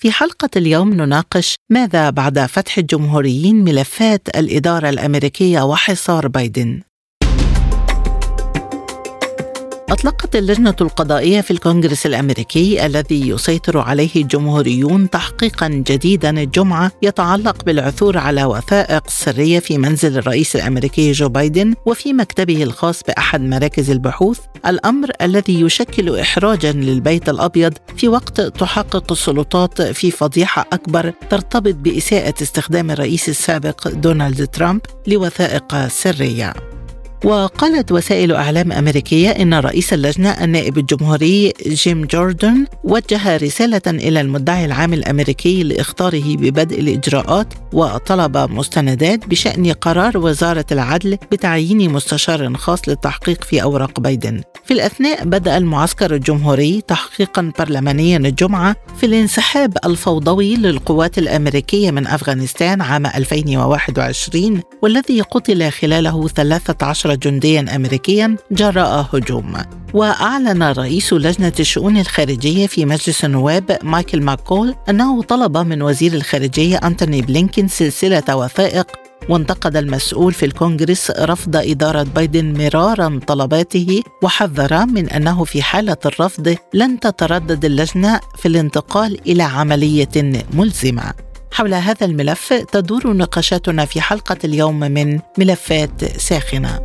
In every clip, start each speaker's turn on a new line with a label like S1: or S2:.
S1: في حلقة اليوم نناقش ماذا بعد فتح الجمهوريين ملفات الإدارة الأمريكية وحصار بايدن. أطلقت اللجنة القضائية في الكونغرس الأمريكي الذي يسيطر عليه الجمهوريون تحقيقا جديدا الجمعة يتعلق بالعثور على وثائق سرية في منزل الرئيس الأمريكي جو بايدن وفي مكتبه الخاص بأحد مراكز البحوث الأمر الذي يشكل إحراجا للبيت الأبيض في وقت تحقق السلطات في فضيحة أكبر ترتبط بإساءة استخدام الرئيس السابق دونالد ترامب لوثائق سرية. وقالت وسائل إعلام أمريكية إن رئيس اللجنة النائب الجمهوري جيم جوردن وجه رسالة إلى المدعي العام الأمريكي لإخطاره ببدء الإجراءات وطلب مستندات بشأن قرار وزارة العدل بتعيين مستشار خاص للتحقيق في أوراق بايدن. في الأثناء بدأ المعسكر الجمهوري تحقيقا برلمانيا الجمعة في الانسحاب الفوضوي للقوات الأمريكية من أفغانستان عام 2021 والذي قتل خلاله 13 جنديا أمريكيا جراء هجوم. وأعلن رئيس لجنة الشؤون الخارجية في مجلس النواب مايكل ماكول أنه طلب من وزير الخارجية أنتوني بلينكين سلسلة وثائق وانتقد المسؤول في الكونغرس رفض إدارة بايدن مرارا طلباته وحذر من أنه في حالة الرفض لن تتردد اللجنة في الانتقال إلى عملية ملزمة. حول هذا الملف تدور نقاشاتنا في حلقة اليوم من ملفات ساخنة.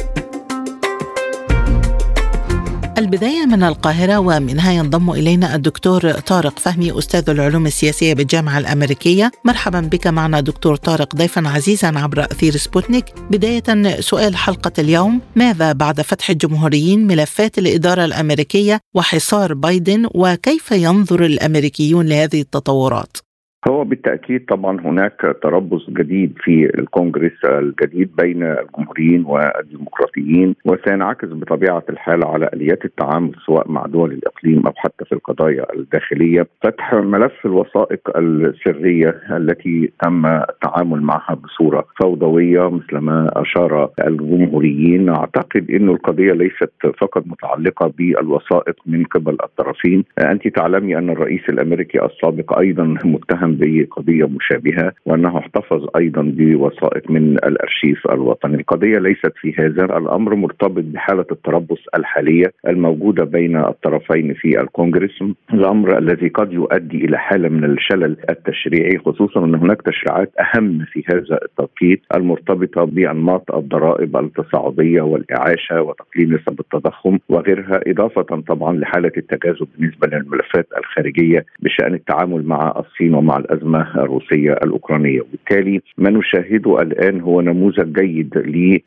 S1: البداية من القاهرة ومنها ينضم إلينا الدكتور طارق فهمي أستاذ العلوم السياسية بالجامعة الأمريكية مرحبا بك معنا دكتور طارق ضيفا عزيزا عبر أثير سبوتنيك بداية سؤال حلقة اليوم ماذا بعد فتح الجمهوريين ملفات الإدارة الأمريكية وحصار بايدن وكيف ينظر الأمريكيون لهذه التطورات؟
S2: هو بالتأكيد طبعا هناك تربص جديد في الكونغرس الجديد بين الجمهوريين والديمقراطيين وسينعكس بطبيعة الحال على آليات التعامل سواء مع دول الإقليم أو حتى في القضايا الداخلية. فتح ملف الوثائق السرية التي تم التعامل معها بصورة فوضوية مثل ما أشار الجمهوريين. أعتقد انه القضية ليست فقط متعلقة بالوثائق من قبل الطرفين. أنت تعلمي أن الرئيس الأمريكي السابق أيضا متهم بقضيه مشابهة وأنه احتفظ أيضا بوثائق من الأرشيف الوطني، القضية ليست في هذا الأمر مرتبط بحالة التربص الحالية الموجودة بين الطرفين في الكونغرس، الأمر الذي قد يؤدي إلى حالة من الشلل التشريعي خصوصا أن هناك تشريعات أهم في هذا التوقيت المرتبطة بأنماط الضرائب التصاعدية والإعاشة وتقليل نسب التضخم وغيرها إضافة طبعا لحالة التجاذب بالنسبة للملفات الخارجية بشأن التعامل مع الصين ومع الأزمة الروسية الأوكرانية. وبالتالي ما نشاهده الآن هو نموذج جيد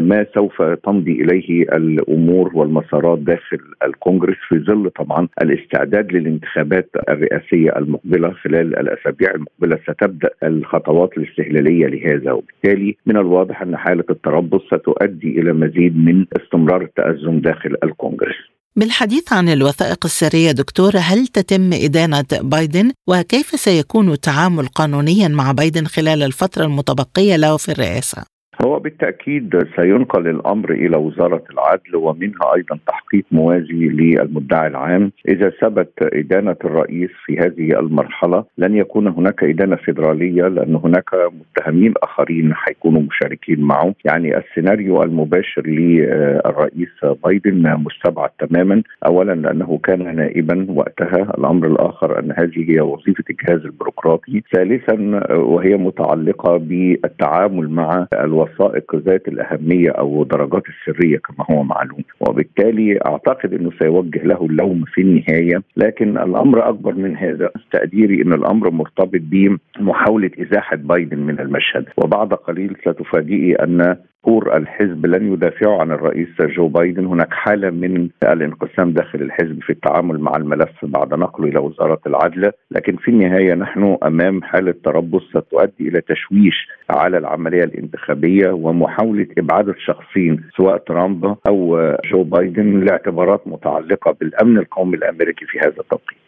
S2: لما سوف تمضي إليه الأمور والمسارات داخل الكونغرس في ظل طبعا الاستعداد للانتخابات الرئاسية المقبلة خلال الأسابيع المقبلة. ستبدأ الخطوات الاستهلالية لهذا. وبالتالي من الواضح أن حالة التربص ستؤدي إلى مزيد من استمرار التأزم داخل الكونغرس.
S1: بالحديث عن الوثائق السرية دكتور هل تتم إدانة بايدن وكيف سيكون التعامل قانونيا مع بايدن خلال الفترة المتبقية له في الرئاسة؟
S2: هو بالتأكيد سينقل الأمر إلى وزارة العدل ومنها أيضا تحقيق موازي للمدعي العام. إذا ثبت إدانة الرئيس في هذه المرحلة لن يكون هناك إدانة فيدرالية لأن هناك متهمين آخرين حيكونوا مشاركين معه. يعني السيناريو المباشر للرئيس بايدن مستبعد تماما. اولا لأنه كان نائبا وقتها. الأمر الآخر أن هذه هي وظيفة الجهاز البيروقراطي. ثالثا وهي متعلقة بالتعامل مع الوظائف الوثائق ذات الأهمية أو درجات السرية كما هو معلوم. وبالتالي أعتقد إنه سيوجه له اللوم في النهاية. لكن الأمر أكبر من هذا تقديري إن الأمر مرتبط بمحاولة إزاحة بايدن من المشهد. وبعد قليل ستفاجئي أن جمهور الحزب لن يدافعوا عن الرئيس جو بايدن. هناك حالة من الانقسام داخل الحزب في التعامل مع الملف بعد نقله إلى وزارة العدل. لكن في النهاية نحن أمام حالة تربص ستؤدي إلى تشويش على العملية الانتخابية ومحاولة إبعاد الشخصين سواء ترامب أو جو بايدن لاعتبارات متعلقة بالأمن القومي الأمريكي في هذا التوقيت.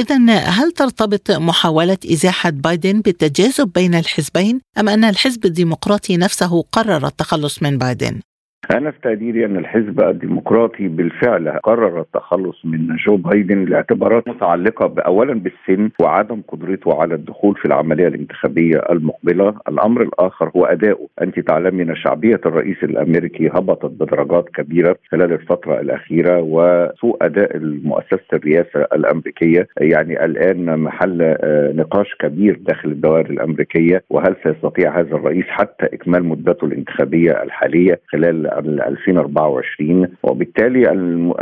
S1: إذا هل ترتبط محاولة إزاحة بايدن بالتجاذب بين الحزبين أم أن الحزب الديمقراطي نفسه قرر التخلص من بايدن؟
S2: أنا في تقديري أن الحزب الديمقراطي بالفعل قرر التخلص من جو بايدن لاعتبارات متعلقة أولا بالسن وعدم قدرته على الدخول في العملية الانتخابية المقبلة. الأمر الآخر هو أداؤه أنت تعلمين شعبية الرئيس الأمريكي هبطت بدرجات كبيرة خلال الفترة الأخيرة وسوء أداء مؤسسة الرئاسة الأمريكية. يعني الآن محل آه، نقاش كبير داخل الدوائر الأمريكية. وهل سيستطيع هذا الرئيس حتى إكمال مدته الانتخابية الحالية خلال 2024 وبالتالي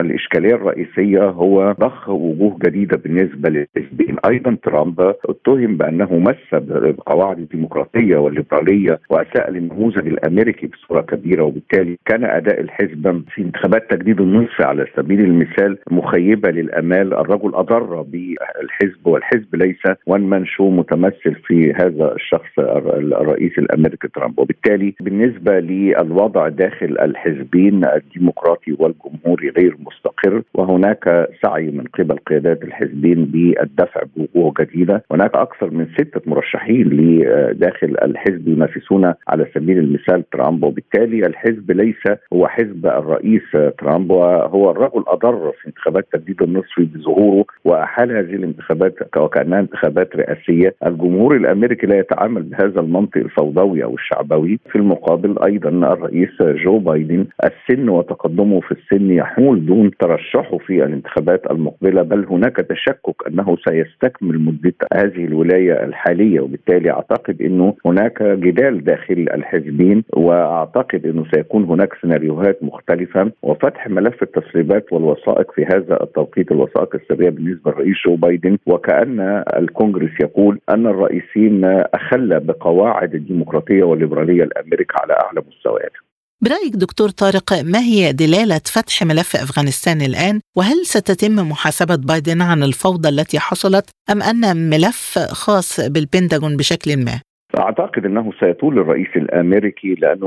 S2: الإشكالية الرئيسية هو ضخ وجوه جديدة بالنسبة للحزبين أيضا ترامب اتهم بأنه مس بقواعد الديمقراطية والليبرالية وأساء للنموذج الأمريكي بصورة كبيرة وبالتالي كان أداء الحزب في انتخابات تجديد النصف على سبيل المثال مخيبة للأمال. الرجل أضر بالحزب والحزب ليس وان مان شو متمثل في هذا الشخص الرئيس الأمريكي ترامب. وبالتالي بالنسبة للوضع داخل الحزبين الديمقراطي والجمهوري غير مستقر وهناك سعي من قبل قيادات الحزبين بالدفع بوجوه جديدة، هناك أكثر من ستة مرشحين لداخل الحزب ينافسون على سبيل المثال ترامب وبالتالي الحزب ليس هو حزب الرئيس ترامب وهو الرجل اضر في انتخابات تجديد النصفي بظهوره. واحال هذه الانتخابات وكأنها انتخابات رئاسية، الجمهور الأمريكي لا يتعامل بهذا المنطق الفوضوي أو الشعبوي، في المقابل أيضا الرئيس جو بايدن السن وتقدمه في السن يحول دون ترشحه في الانتخابات المقبلة بل هناك تشكك أنه سيستكمل مدة هذه الولاية الحالية وبالتالي أعتقد إنه هناك جدال داخل الحزبين وأعتقد إنه سيكون هناك سيناريوهات مختلفة وفتح ملف التسريبات والوثائق في هذا التوقيت الوثائق السرية بالنسبة للرئيس جو بايدن وكأن الكونغرس يقول أن الرئيسين أخل بقواعد الديمقراطية والليبرالية الامريكا على أعلى مستويات
S1: برأيك دكتور طارق ما هي دلالة فتح ملف أفغانستان الآن وهل ستتم محاسبة بايدن عن الفوضى التي حصلت أم أن ملف خاص بالبنتاغون بشكل ما؟
S2: أعتقد إنه سيطول الرئيس الأمريكي لأنه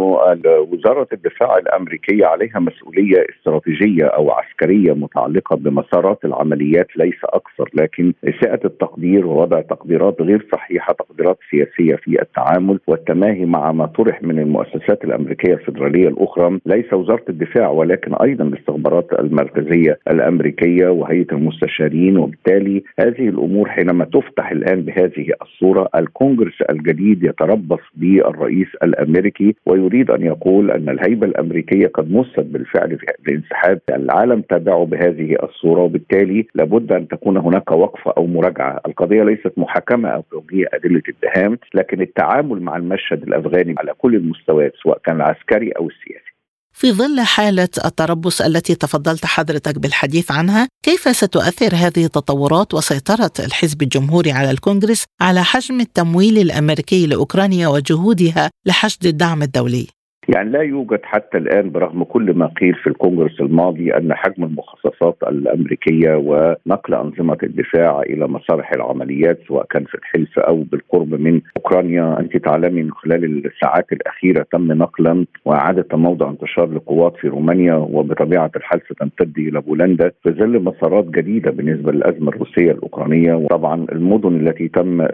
S2: وزاره الدفاع الأمريكية عليها مسؤولية استراتيجية أو عسكرية متعلقة بمسارات العمليات ليس أكثر لكن اساءه التقدير ووضع تقديرات غير صحيحة تقديرات سياسية في التعامل والتماهي مع ما طرح من المؤسسات الأمريكية الفدراليه الأخرى. ليس وزارة الدفاع ولكن أيضا الاستخبارات المركزية الأمريكية وهيئة المستشارين وبالتالي هذه الأمور حينما تفتح الآن بهذه الصورة الكونغرس الجديد يتربص بالرئيس الأمريكي ويريد أن يقول أن الهيبة الأمريكية قد مست بالفعل في الانسحاب العالم تابعه بهذه الصورة وبالتالي لابد أن تكون هناك وقفة أو مراجعة، القضية ليست محاكمه أو توجيه أدلة اتهام، لكن التعامل مع المشهد الأفغاني على كل المستويات سواء كان العسكري أو السياسي.
S1: في ظل حالة التربص التي تفضلت حضرتك بالحديث عنها، كيف ستؤثر هذه التطورات وسيطرة الحزب الجمهوري على الكونغرس على حجم التمويل الأمريكي لأوكرانيا وجهودها لحشد الدعم الدولي؟
S2: يعني لا يوجد حتى الآن برغم كل ما قيل في الكونغرس الماضي أن حجم المخصصات الأمريكية ونقل أنظمة الدفاع إلى مسارح العمليات سواء كان في الحلف أو بالقرب من أوكرانيا، أنت تعلمي خلال الساعات الأخيرة تم نقلا وإعادة موضع انتشار لقوات في رومانيا وبطبيعة الحال ستمتد إلى بولندا في ظل مسارات جديدة بالنسبة للأزمة الروسية الأوكرانية. وطبعا المدن التي تم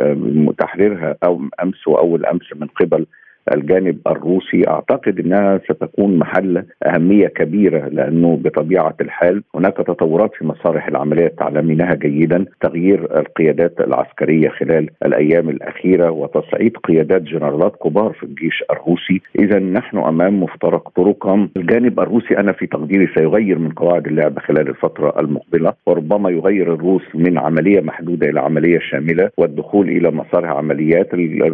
S2: تحريرها أو أمس واول أمس من قبل الجانب الروسي. أعتقد إنها ستكون محل أهمية كبيرة لأنه بطبيعة الحال هناك تطورات في مسارح العملية تعلمينها جيدا. تغيير القيادات العسكرية خلال الأيام الأخيرة وتصعيد قيادات جنرالات كبار في الجيش الروسي. اذا نحن أمام مفترق طرق الجانب الروسي أنا في تقديري سيغير من قواعد اللعبه خلال الفترة المقبلة وربما يغير الروس من عملية محدودة إلى عملية شاملة والدخول إلى مسارح عمليات.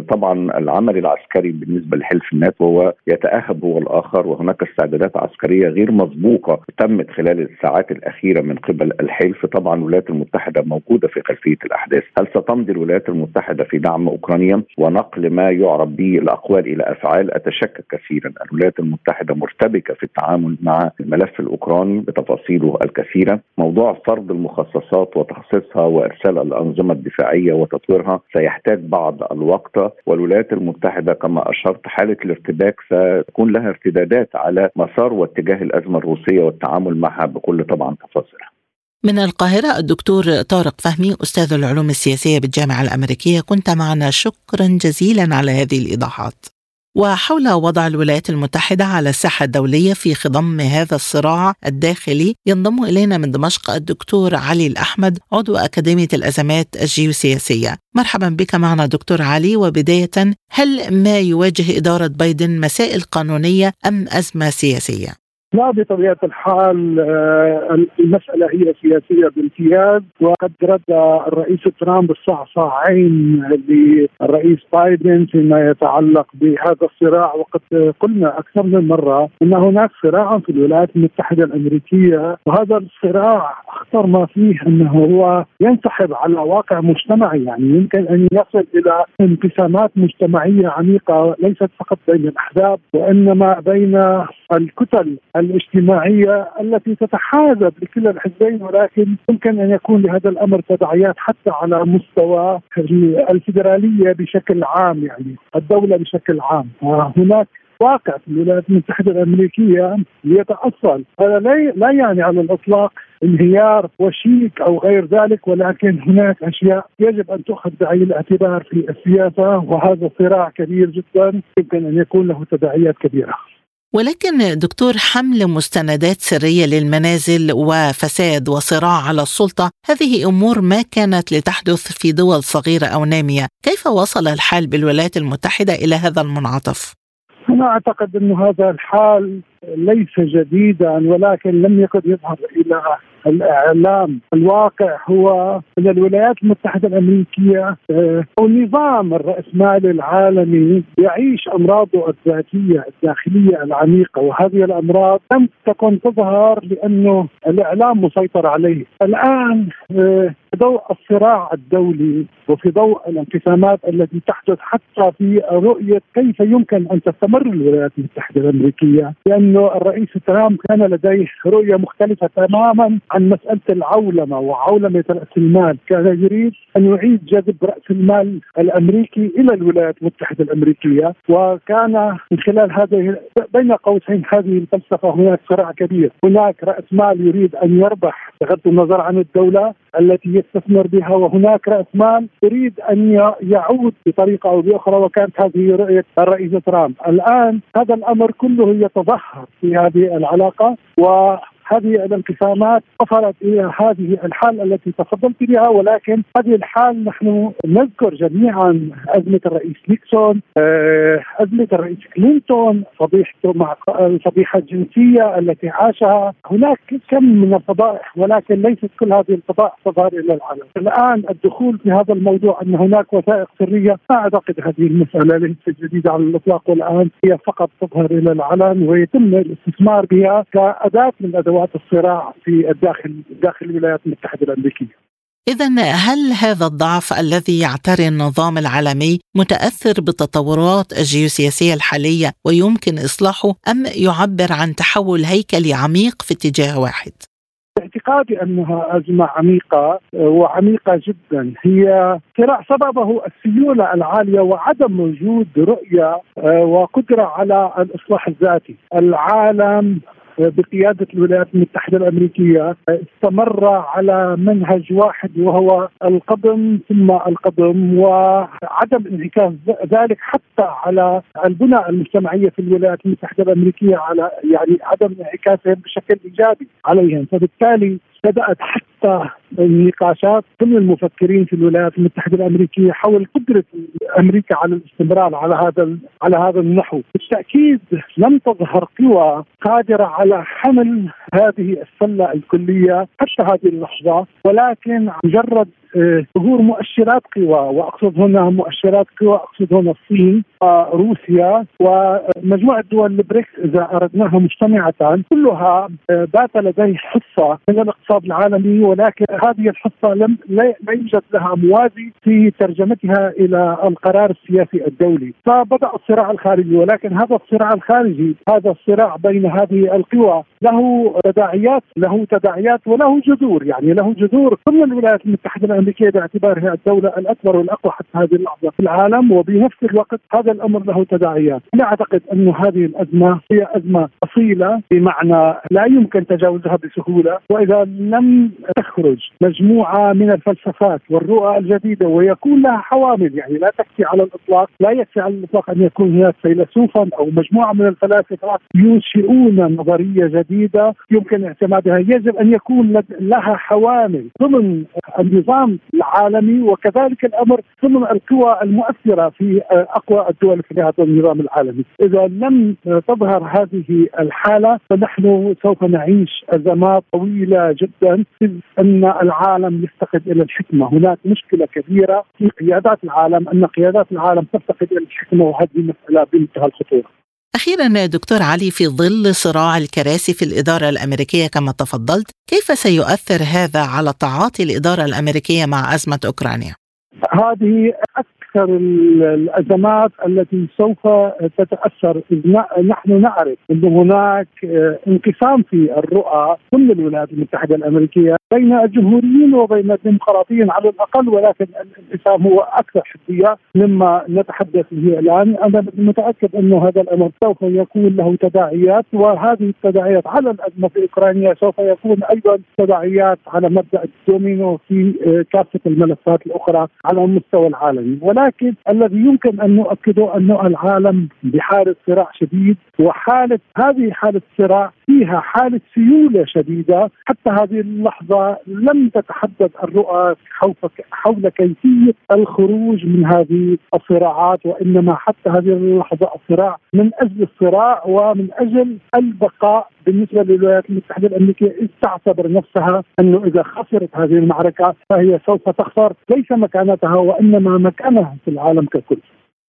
S2: طبعا العمل العسكري بالنسبة بالنسبة لحلف الناتو هو يتأهب هو الآخر وهناك استعدادات عسكرية غير مسبوقة تمت خلال الساعات الأخيرة من قبل الحلف. طبعا الولايات المتحدة موجودة في خلفية الأحداث. هل ستمضي الولايات المتحدة في دعم أوكرانيا؟ ونقل ما يعرف به الأقوال إلى أفعال اتشكك كثيرا. الولايات المتحدة مرتبكة في التعامل مع الملف الاوكراني بتفاصيله الكثيرة. موضوع فرض المخصصات وتخصيصها وإرسال الأنظمة الدفاعية وتطويرها سيحتاج بعض الوقت. والولايات المتحدة كما أشرت حالة الارتباك ستكون لها ارتدادات على مسار واتجاه الأزمة الروسية والتعامل معها بكل طبعا تفاصيلها.
S1: من القاهرة الدكتور طارق فهمي أستاذ العلوم السياسية بالجامعة الأمريكية كنت معنا. شكرا جزيلا على هذه الإيضاحات. وحول وضع الولايات المتحدة على الساحة الدولية في خضم هذا الصراع الداخلي ينضم إلينا من دمشق الدكتور علي الأحمد عضو أكاديمية الأزمات الجيوسياسية مرحبا بك معنا دكتور علي وبداية هل ما يواجه إدارة بايدن مسائل قانونية أم أزمة سياسية؟
S3: لا بطبيعة الحال آه، المسألة هي سياسية بامتياز وقد رد الرئيس ترامب الصعصاعين للرئيس بايدن فيما يتعلق بهذا الصراع. وقد قلنا أكثر من مرة أن هناك صراع في الولايات المتحدة الأمريكية وهذا الصراع اخطر ما فيه أنه هو ينسحب على واقع مجتمعي يعني يمكن أن يصل إلى انقسامات مجتمعية عميقة ليست فقط بين الأحزاب وإنما بين الكتل الاجتماعية التي تتحاذب لكلا الحزبين ولكن يمكن أن يكون لهذا الأمر تداعيات حتى على مستوى الفدراليه بشكل عام يعني الدولة بشكل عام. هناك واقع في الولايات المتحدة الأمريكية يتاصل هذا لا يعني على الإطلاق انهيار وشيك أو غير ذلك ولكن هناك أشياء يجب أن تؤخذ بعين الاعتبار في السياسة وهذا صراع كبير جدا يمكن أن يكون له تداعيات كبيرة.
S1: ولكن دكتور حمل مستندات سرية للمنازل وفساد وصراع على السلطة هذه أمور ما كانت لتحدث في دول صغيرة أو نامية، كيف وصل الحال بالولايات المتحدة إلى هذا المنعطف؟
S3: أنا أعتقد انه هذا الحال ليس جديدا ولكن لم يكن يظهر إلى الإعلام. الواقع هو ان الولايات المتحدة الأمريكية آه، أو النظام الرأسمالي العالمي يعيش أمراضه الذاتية الداخلية العميقة وهذه الأمراض لم تكن تظهر لأنه الإعلام مسيطر عليه. الآن آه، في ضوء الصراع الدولي وفي ضوء الانقسامات التي تحدث حتى في رؤية كيف يمكن أن تستمر الولايات المتحدة الأمريكية لأنه الرئيس ترامب كان لديه رؤية مختلفة تماما عن مسألة العولمة وعولمة رأس المال، كان يريد أن يعيد جذب رأس المال الأمريكي إلى الولايات المتحدة الأمريكية، وكان من خلال هذه بين قوسين هذه الفلسفة هناك صراع كبير، هناك رأس مال يريد أن يربح بغض النظر عن الدولة التي يستثمر بها وهناك رأس مال يريد أن يعود بطريقة أو بأخرى. وكانت هذه رؤية الرئيس ترامب، الآن هذا الأمر كله يتظهر في هذه العلاقة و هذه الانقسامات وصلت إلى هذه الحال التي تفضلت بها ولكن هذه الحال نحن نذكر جميعا أزمة الرئيس نيكسون آه، أزمة الرئيس كلينتون فضيحته مع الفضيحه الجنسية التي عاشها. هناك كم من الفضائح ولكن ليست كل هذه الفضائح تظهر إلى العالم. الآن الدخول في هذا الموضوع أن هناك وثائق سرية لا أعتقد هذه المسألة ليست جديدة على الإطلاق والان هي فقط تظهر إلى العلن ويتم الاستثمار بها كأداة من أدوات أدوات الصراع في الداخل داخل الولايات المتحدة الأمريكية.
S1: إذا هل هذا الضعف الذي يعتري النظام العالمي متأثر بالتطورات الجيوسياسية الحالية ويمكن إصلاحه أم يعبر عن تحول هيكلي عميق في اتجاه واحد؟
S3: باعتقادي أنها أزمة عميقة وعميقة جدا هي صراع سببه السيولة العالية وعدم وجود رؤية آه، وقدرة على الإصلاح الذاتي، العالم بقيادة الولايات المتحدة الأمريكية استمر على منهج واحد وهو القدم ثم القدم وعدم انعكاس ذلك حتى على البنى المجتمعية في الولايات المتحدة الأمريكية على يعني عدم انعكاسهم بشكل إيجابي عليهم. فبالتالي بدأت حتى النقاشات كل المفكرين في الولايات المتحدة الأمريكية حول قدرة أمريكا على الاستمرار على هذا على هذا النحو، بالتأكيد لم تظهر قوى قادرة على حمل هذه السلة الكلية حتى هذه اللحظة، ولكن مجرد ظهور مؤشرات قوى وأقصد هنا مؤشرات قوى أقصد هنا الصين وروسيا ومجموعة دول البريكس إذا أردناها مجتمعة كلها آه، بات لديه حصة من الاقتصاد العالمي ولكن هذه الحصة لم لا يوجد لها موازي في ترجمتها إلى القرار السياسي الدولي. فبدأ الصراع الخارجي ولكن هذا الصراع الخارجي هذا الصراع بين هذه القوى له تداعيات له تداعيات وله جذور يعني له جذور. ضمن الولايات المتحدة الامريكيه باعتبارها الدولة الأكبر والأقوى حتى هذه اللحظة في العالم وبنفس الوقت هذا الأمر له تداعيات، أنا أعتقد انه هذه الأزمة هي أزمة أصيلة بمعنى لا يمكن تجاوزها بسهولة وإذا لم تخرج مجموعة من الفلسفات والرؤى الجديدة ويكون لها حوامل يعني لا تكفي على الإطلاق، لا يكفي على الإطلاق أن يكون هناك فيلسوفا أو مجموعة من الفلاسفة ينشئون نظرية جديدة يمكن اعتمادها، يجب أن يكون لها حوامل. ضمن النظام العالمي وكذلك الأمر ضمن القوى المؤثرة في أقوى الدول في هذا النظام العالمي، إذا لم تظهر هذه الحالة فنحن سوف نعيش ازمات طويلة جدا إذ أن العالم يفتقد إلى الحكمة، هناك مشكلة كبيرة في قيادات العالم أن قيادات العالم تفتقد إلى الحكمة وهذه مسألة بمنتهى الخطورة.
S1: أخيرا دكتور علي في ظل صراع الكراسي في الإدارة الأمريكية كما تفضلت كيف سيؤثر هذا على تعاطي الإدارة الأمريكية مع أزمة أوكرانيا؟
S3: هذه أكثر الأزمات التي سوف تتأثر نحن نعرف إن هناك آه، انقسام في الرؤى ضمن الولايات المتحدة الأمريكية بين الجمهوريين وبين الديمقراطيين على الأقل ولكن الانقسام هو أكثر حديه مما نتحدث به الآن. أنا متأكد انه هذا الأمر سوف يكون له تداعيات وهذه التداعيات على الأزمة في أوكرانيا سوف يكون أيضا تداعيات على مبدأ الدومينو في آه، كافة الملفات الأخرى على المستوى العالمي. ولكن الذي يمكن أن نؤكده انه العالم بحالة صراع شديد وحالة هذه حالة الصراع فيها حالة سيولة شديدة. حتى هذه اللحظة لم تتحدد الرؤى حول كيفية الخروج من هذه الصراعات وإنما حتى هذه اللحظة الصراع من أجل الصراع ومن أجل البقاء بالنسبة للولايات المتحدة الأمريكية تعتبر نفسها أنه إذا خسرت هذه المعركة فهي سوف تخسر ليس مكانتها وإنما مكانها في العالم ككل.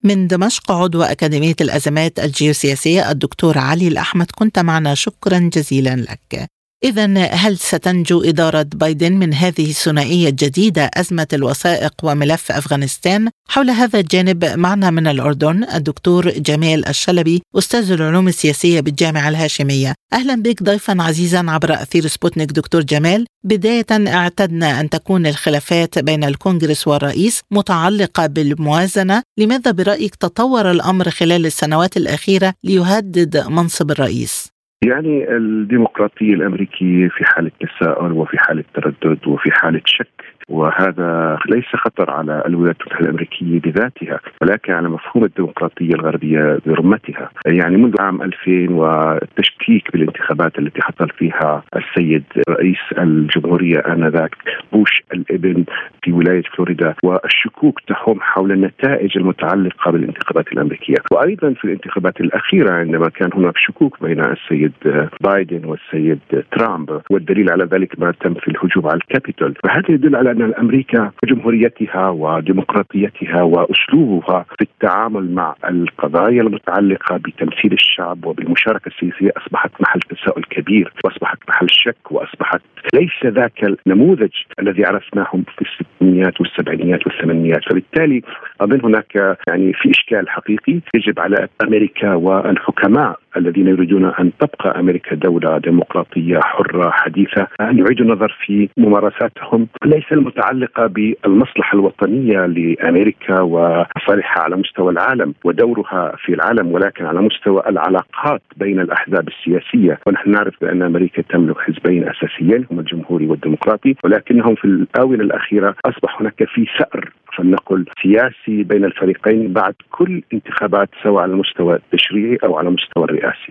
S1: من دمشق عضو أكاديمية الأزمات الجيوسياسية الدكتور علي الأحمد كنت معنا شكرا جزيلا لك إذا هل ستنجو إدارة بايدن من هذه الثنائية الجديدة أزمة الوثائق وملف أفغانستان؟ حول هذا الجانب معنا من الأردن الدكتور جمال الشلبي أستاذ العلوم السياسية بالجامعة الهاشمية أهلا بك ضيفا عزيزا عبر أثير سبوتنيك دكتور جمال بداية اعتدنا أن تكون الخلافات بين الكونغرس والرئيس متعلقة بالموازنة لماذا برأيك تطور الأمر خلال السنوات الأخيرة ليهدد منصب الرئيس؟
S4: يعني الديمقراطية الأمريكية في حالة تساؤل وفي حالة تردد وفي حالة شك وهذا ليس خطر على الولايات المتحدة الأمريكية بذاتها ولكن على مفهوم الديمقراطية الغربية برمتها يعني منذ عام 2000 والتشكيك بالانتخابات التي حصل فيها السيد رئيس الجمهورية آنذاك بوش الإبن في ولاية فلوريدا والشكوك تحوم حول النتائج المتعلقة بالانتخابات الأمريكية. وأيضا في الانتخابات الأخيرة عندما كان هناك شكوك بين السيد بايدن والسيد ترامب والدليل على ذلك ما تم في الهجوم على الكابيتول. فهذا يدل على أن أمريكا جمهوريتها وديمقراطيتها وأسلوبها في التعامل مع القضايا المتعلقة بتمثيل الشعب وبالمشاركة السياسية أصبحت محل تساؤل كبير وأصبحت محل شك وأصبحت ليس ذاك النموذج الذي عرفناه في الستينيات والسبعينيات والثمانينيات. فبالتالي أظن هناك يعني في إشكال حقيقي يجب على أمريكا والحكماء الذين يريدون أن تبقى أمريكا دولة ديمقراطية حرة حديثة أن يعيدوا النظر في ممارساتهم. ليس المتعلقة بالمصلحة الوطنية لأمريكا ومصالحها على مستوى العالم ودورها في العالم ولكن على مستوى العلاقات بين الأحزاب السياسية ونحن نعرف بأن أمريكا تملك حزبين أساسيين هما الجمهوري والديمقراطي ولكنهم في الآونة الأخيرة أصبح هناك في ثأر فلنقل سياسي بين الفريقين بعد كل انتخابات سواء على المستوى التشريعي أو على المستوى الرئاسي.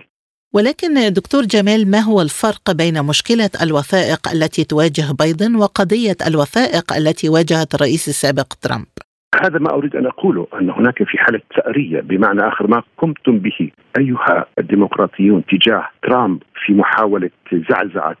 S1: ولكن دكتور جمال ما هو الفرق بين مشكلة الوثائق التي تواجه بايدن وقضية الوثائق التي واجهت الرئيس السابق ترامب؟
S4: هذا ما أريد أن أقوله أن هناك في حالة ثأريه بمعنى آخر ما قمتم به أيها الديمقراطيون تجاه ترامب في محاولة زعزعة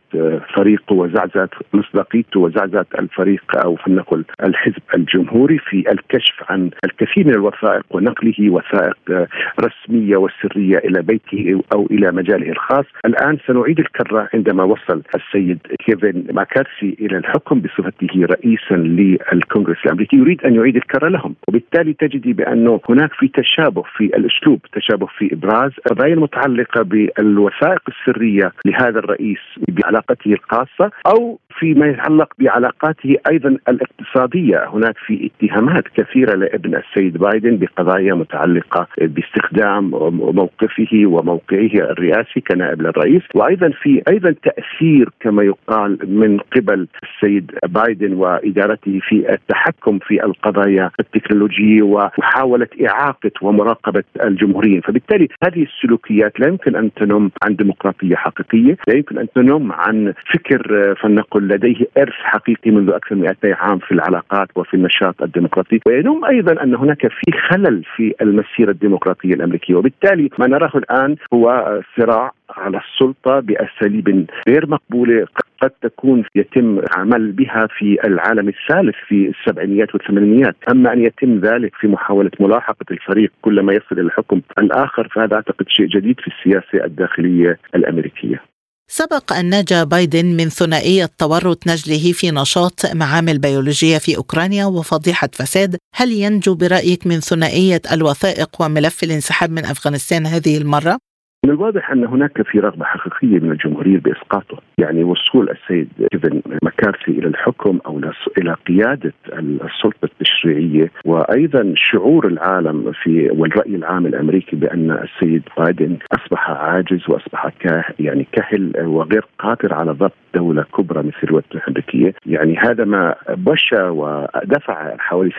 S4: فريقه وزعزعة مصداقيته وزعزعة الفريق أو فلنقل الحزب الجمهوري في الكشف عن الكثير من الوثائق ونقله وثائق رسمية وسرية إلى بيته أو إلى مجاله الخاص، الآن سنعيد الكرة عندما وصل السيد كيفن ماكارسي إلى الحكم بصفته رئيسا للكونغرس الأمريكي. يريد أن يعيد الكرة لهم، وبالتالي تجدي بأنه هناك في تشابه في الأسلوب، تشابه في إبراز قضايا المتعلقه بالوثائق السريه لهذا الرئيس بعلاقته الخاصة أو فيما يتعلق بعلاقاته أيضا الاقتصادية، هناك في اتهامات كثيرة لابن السيد بايدن بقضايا متعلقة باستخدام موقفه وموقعه الرئاسي كنائب للرئيس، وأيضا في أيضا تأثير كما يقال من قبل السيد بايدن وإدارته في التحكم في القضايا التكنولوجية ومحاولة إعاقة ومراقبة الجمهوريين، فبالتالي هذه السلوكيات لا يمكن أن تنم عن ديمقراطية حقيقية، لا يمكن أن تنم عن فكر فلنقل لديه إرث حقيقي منذ أكثر من 200 عام في العلاقات وفي النشاط الديمقراطي، وينم أيضا أن هناك في خلل في المسيرة الديمقراطية الأمريكية، وبالتالي ما نراه الآن هو صراع على السلطة بأساليب غير مقبولة. قد تكون يتم عمل بها في العالم الثالث في السبعينيات والثمانينيات أما أن يتم ذلك في محاولة ملاحقة الفريق كلما يصل إلى الحكم الآخر فهذا أعتقد شيء جديد في السياسة الداخلية الأمريكية.
S1: سبق أن نجا بايدن من ثنائية تورط نجله في نشاط معامل بيولوجية في أوكرانيا وفضيحة فساد هل ينجو برأيك من ثنائية الوثائق وملف الانسحاب من أفغانستان هذه المرة؟
S4: من الواضح أن هناك في رغبة حقيقية من الجمهورية بإسقاطه، يعني وصول السيد كيفن مكارثي إلى الحكم أو إلى قيادة السلطة التشريعية. وأيضا شعور العالم في والرأي العام الأمريكي بأن السيد بايدن أصبح عاجز وأصبح يعني كهل وغير قادر على ضبط دولة كبرى مثل الولايات الأمريكية. يعني هذا ما بشى ودفع حوالي 28%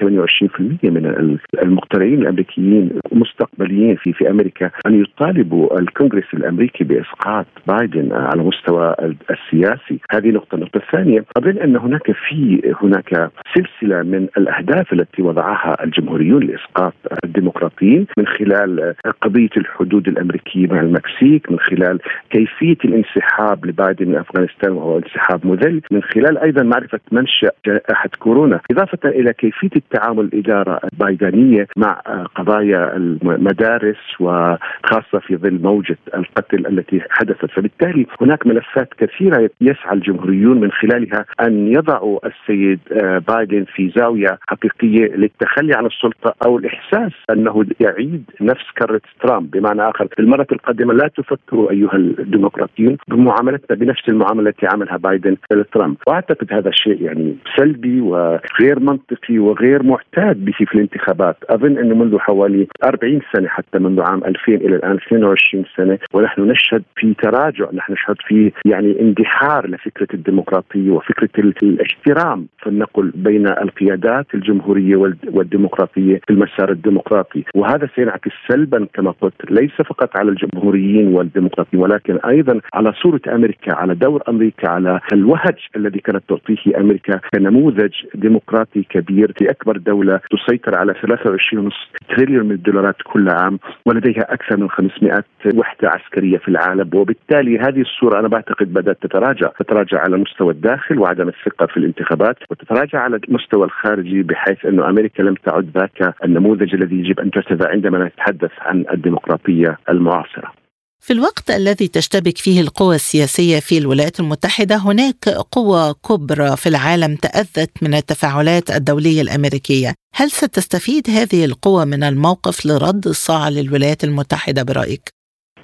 S4: من المقترعين الأمريكيين مستقبليين في في أمريكا أن يطالبوا الكونغرس الأمريكي بإسقاط بايدن على مستوى السياسي. هذه نقطة. النقطة الثانية أظن أن هناك في هناك سلسلة من الأهداف التي وضعها الجمهوريون لإسقاط الديمقراطيين من خلال قضية الحدود الأمريكية مع المكسيك من خلال كيفية الانسحاب لبايدن من أفغانستان وهو انسحاب مذل من خلال أيضا معرفة منشا جائحة كورونا إضافة إلى كيفية التعامل الإدارة البايدنيه مع قضايا المدارس وخاصة في ظل موجة القتل التي حدثت. فبالتالي هناك ملفات كثيرة يسعى الجمهوريون من خلالها أن يضعوا السيد بايدن في زاوية حقيقية للتخلي عن السلطة أو الإحساس أنه يعيد نفس كرة ترامب. بمعنى آخر في المرة القادمة لا تفكروا أيها الديمقراطيون بمعاملتنا بنفس المعاملة التي عملها بايدن لترامب وأعتقد هذا الشيء يعني سلبي وغير منطقي وغير معتاد به في الانتخابات. أظن انه منذ حوالي 40 سنة حتى منذ عام 2000 إلى الآن 22 سنة ونحن نشهد في تراجع نحن نشهد في يعني اندحار لفكرة الديمقراطية وفكرة الاحترام فلنقل بين القيادات الجمهورية والديمقراطية في المسار الديمقراطي. وهذا سينعكس سلبا كما قلت ليس فقط على الجمهوريين والديمقراطيين ولكن أيضا على صورة أمريكا على دور أمريكا على الوهج الذي كانت تعطيه أمريكا كنموذج ديمقراطي كبير في أكبر دولة تسيطر على 23.5 تريليون من الدولارات كل عام ولديها أكثر من 500 وحدة عسكرية في العالم وبالتالي هذه الصورة أنا بعتقد بدأت تتراجع، تتراجع على مستوى الداخل وعدم الثقة في الانتخابات وتتراجع على المستوى الخارجي بحيث أنه أمريكا لم تعد ذاك النموذج الذي يجب أن ترتدى عندما نتحدث عن الديمقراطية المعاصرة.
S1: في الوقت الذي تشتبك فيه القوى السياسية في الولايات المتحدة هناك قوى كبرى في العالم تأذت من التفاعلات الدولية الأمريكية، هل ستستفيد هذه القوى من الموقف لرد الصاع للولايات المتحدة برأيك؟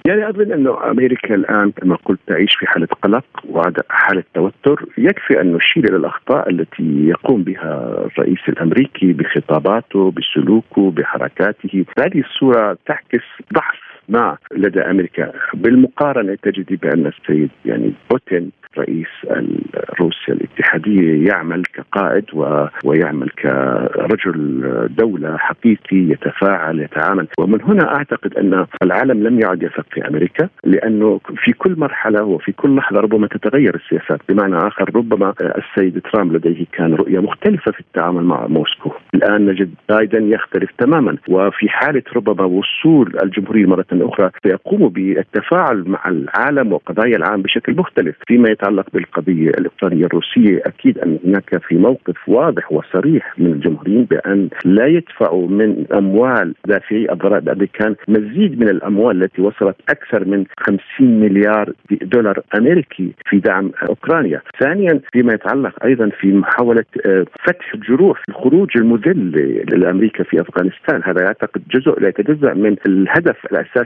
S4: يعني أظن انه أمريكا الآن كما قلت تعيش في حالة قلق وحاله توتر، يكفي أن نشير إلى الأخطاء التي يقوم بها الرئيس الأمريكي بخطاباته، بسلوكه، بحركاته، هذه الصورة تعكس ضعف ما لدى أمريكا. بالمقارنة تجد بأن السيد يعني بوتين رئيس روسيا الاتحادية يعمل كقائد و... ويعمل كرجل دولة حقيقي يتفاعل يتعامل. ومن هنا أعتقد أن العالم لم يعد يثق في أمريكا لأنه في كل مرحلة وفي كل لحظة ربما تتغير السياسات. بمعنى آخر ربما السيد ترامب لديه كان رؤية مختلفة في التعامل مع موسكو. الآن نجد بايدن يختلف تماما. وفي حالة ربما وصول الجمهورية مرة أخرى سيقوموا بالتفاعل مع العالم وقضايا العالم بشكل مختلف فيما يتعلق بالقضية الاوكرانيه الروسية أكيد أن هناك في موقف واضح وصريح من الجمهوريين بأن لا يدفعوا من أموال دافعي الضرائب الامريكان مزيد من الأموال التي وصلت أكثر من 50 مليار دولار أمريكي في دعم أوكرانيا. ثانيا فيما يتعلق أيضا في محاولة آه، فتح الجروح الخروج المذل لأمريكا في أفغانستان هذا يعتقد جزء لا يتجزأ من الهدف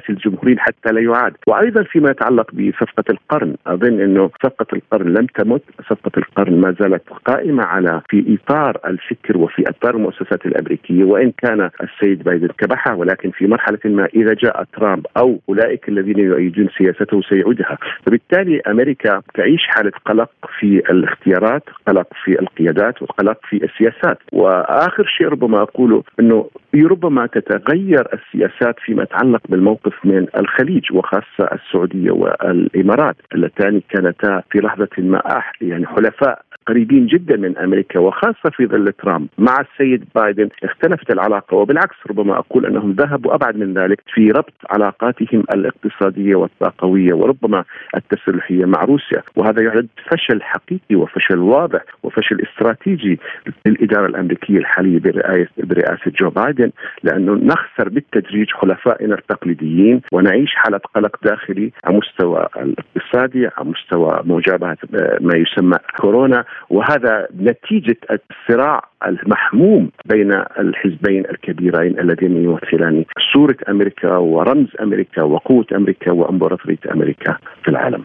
S4: الاساسي للجمهوريين حتى لا يعاد. وأيضا فيما يتعلق بصفقة القرن أظن إنه صفقة القرن لم تمت. صفقة القرن ما زالت قائمة على في إطار الفكر وفي إطار المؤسسات الأمريكية وإن كان السيد بايدن كبحها ولكن في مرحلة ما إذا جاء ترامب أو أولئك الذين يؤيدون سياسته سيعودها. فبالتالي أمريكا تعيش حالة قلق في الاختيارات قلق في القيادات وقلق في السياسات. وآخر شيء ربما أقوله إنه ربما تتغير السياسات فيما يتعلق بالموقف من الخليج وخاصة السعودية والإمارات اللتان كانتا في لحظة ما يعني حلفاء قريبين جدا من أمريكا وخاصة في ظل ترامب. مع السيد بايدن اختلفت العلاقة وبالعكس ربما أقول أنهم ذهبوا أبعد من ذلك في ربط علاقاتهم الاقتصادية والطاقويه وربما التسلحية مع روسيا. وهذا يعد فشل حقيقي وفشل واضح وفشل استراتيجي للإدارة الأمريكية الحالية برئاسه برئاسة جو بايدن لأنه نخسر بالتدريج حلفائنا التقليديين ونعيش حالة قلق داخلي على مستوى الاقتصادي على مستوى مواجهه ما يسمى كورونا. وهذا نتيجة الصراع المحموم بين الحزبين الكبيرين اللذين يمثلان صوره أمريكا ورمز أمريكا وقوة أمريكا وإمبراطورية أمريكا في العالم.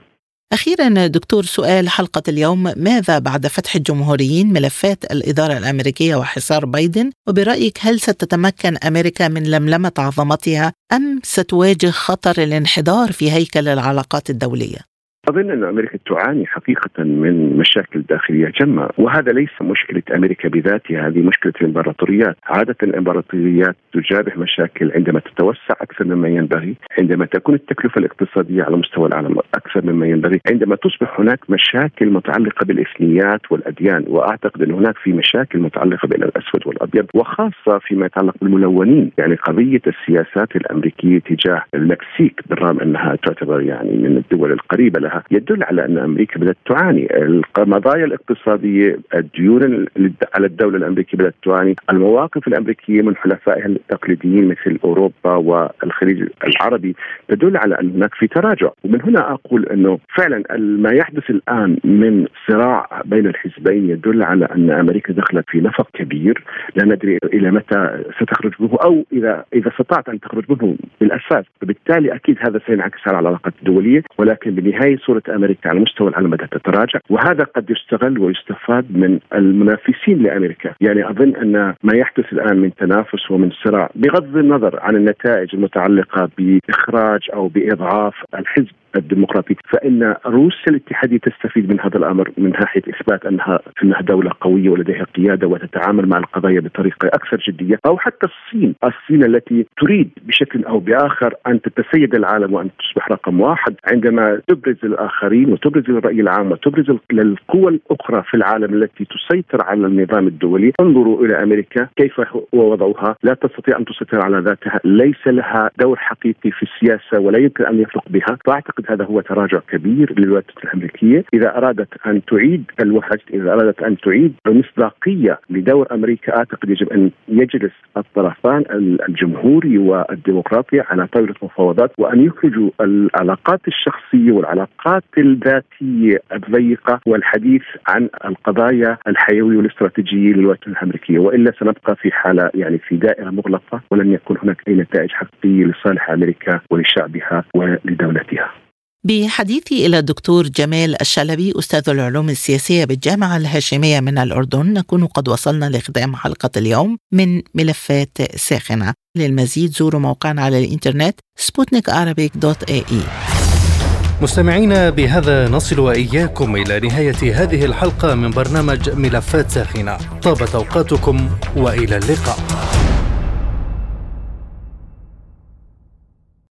S1: أخيرا دكتور سؤال حلقة اليوم ماذا بعد فتح الجمهوريين ملفات الإدارة الأمريكية وحصار بايدن وبرأيك هل ستتمكن أمريكا من لملمة عظمتها أم ستواجه خطر الانحدار في هيكل العلاقات الدولية؟
S4: أظن أن أمريكا تعاني حقيقة من مشاكل داخلية جمة وهذا ليس مشكلة أمريكا بذاتها هذه مشكلة الإمبراطوريات. عادة الإمبراطوريات تجابه مشاكل عندما تتوسع أكثر مما ينبغي عندما تكون التكلفة الاقتصادية على مستوى العالم أكثر مما ينبغي عندما تصبح هناك مشاكل متعلقة بالإثنيات والأديان وأعتقد أن هناك في مشاكل متعلقة بين الأسود والأبيض وخاصة فيما يتعلق بالملونين. يعني قضية السياسات الأمريكية تجاه المكسيك بالرغم أنها تعتبر يعني من الدول القريبة لها يدل على أن أمريكا بدأت تعاني. القضايا الاقتصادية الديون على الدولة الأمريكية بدأت تعاني. المواقف الأمريكية من حلفائها التقليديين مثل أوروبا والخليج العربي تدل على ان هناك في تراجع. ومن هنا أقول إنه فعلا ما يحدث الآن من صراع بين الحزبين يدل على أن أمريكا دخلت في نفق كبير. لا ندري إلى متى ستخرج منه أو اذا إذا استطاعت أن تخرج منه بالأساس. فبالتالي أكيد هذا سينعكس على العلاقات الدوليه ولكن بالنهايه صورة أمريكا على مستوى العالم بدأت تتراجع وهذا قد يستغل ويستفاد من المنافسين لأمريكا، يعني أظن أن ما يحدث الآن من تنافس ومن صراع بغض النظر عن النتائج المتعلقة بإخراج أو بإضعاف الحزب الديمقراطي. فإن روسيا الاتحادية تستفيد من هذا الأمر من ناحية إثبات أنها إنها دولة قوية ولديها قيادة وتتعامل مع القضايا بطريقة أكثر جدية أو حتى الصين، الصين التي تريد بشكل أو بآخر أن تتسيد العالم وأن تصبح رقم واحد عندما تبرز الآخرين وتبرز الراي العام وتبرز القوى الأخرى في العالم التي تسيطر على النظام الدولي، انظروا إلى أمريكا كيف هو وضعها، لا تستطيع أن تسيطر على ذاتها، ليس لها دور حقيقي في السياسة ولا يمكن أن يفرق بها، فأعتقد أعتقد هذا هو تراجع كبير للولايات الأمريكية إذا أرادت أن تعيد الوهج إذا أرادت أن تعيد المصداقية لدور أمريكا أعتقد يجب أن يجلس الطرفان الجمهوري والديمقراطي على طاولة مفاوضات وأن يخرجوا العلاقات الشخصية والعلاقات الذاتية الضيقة والحديث عن القضايا الحيوية والاستراتيجية للولايات الأمريكية وإلا سنبقى في حالة يعني في دائرة مغلقة ولن يكون هناك أي نتائج حقيقية لصالح أمريكا ولشعبها ولدولتها.
S1: بحديثي إلى الدكتور جمال الشلبي أستاذ العلوم السياسية بالجامعة الهاشمية من الأردن نكون قد وصلنا لختام حلقة اليوم من ملفات ساخنة. للمزيد زوروا موقعنا على الإنترنت سبوتنيك dot AE.
S5: مستمعينا بهذا نصل وإياكم إلى نهاية هذه الحلقة من برنامج ملفات ساخنة. طابت أوقاتكم وإلى اللقاء.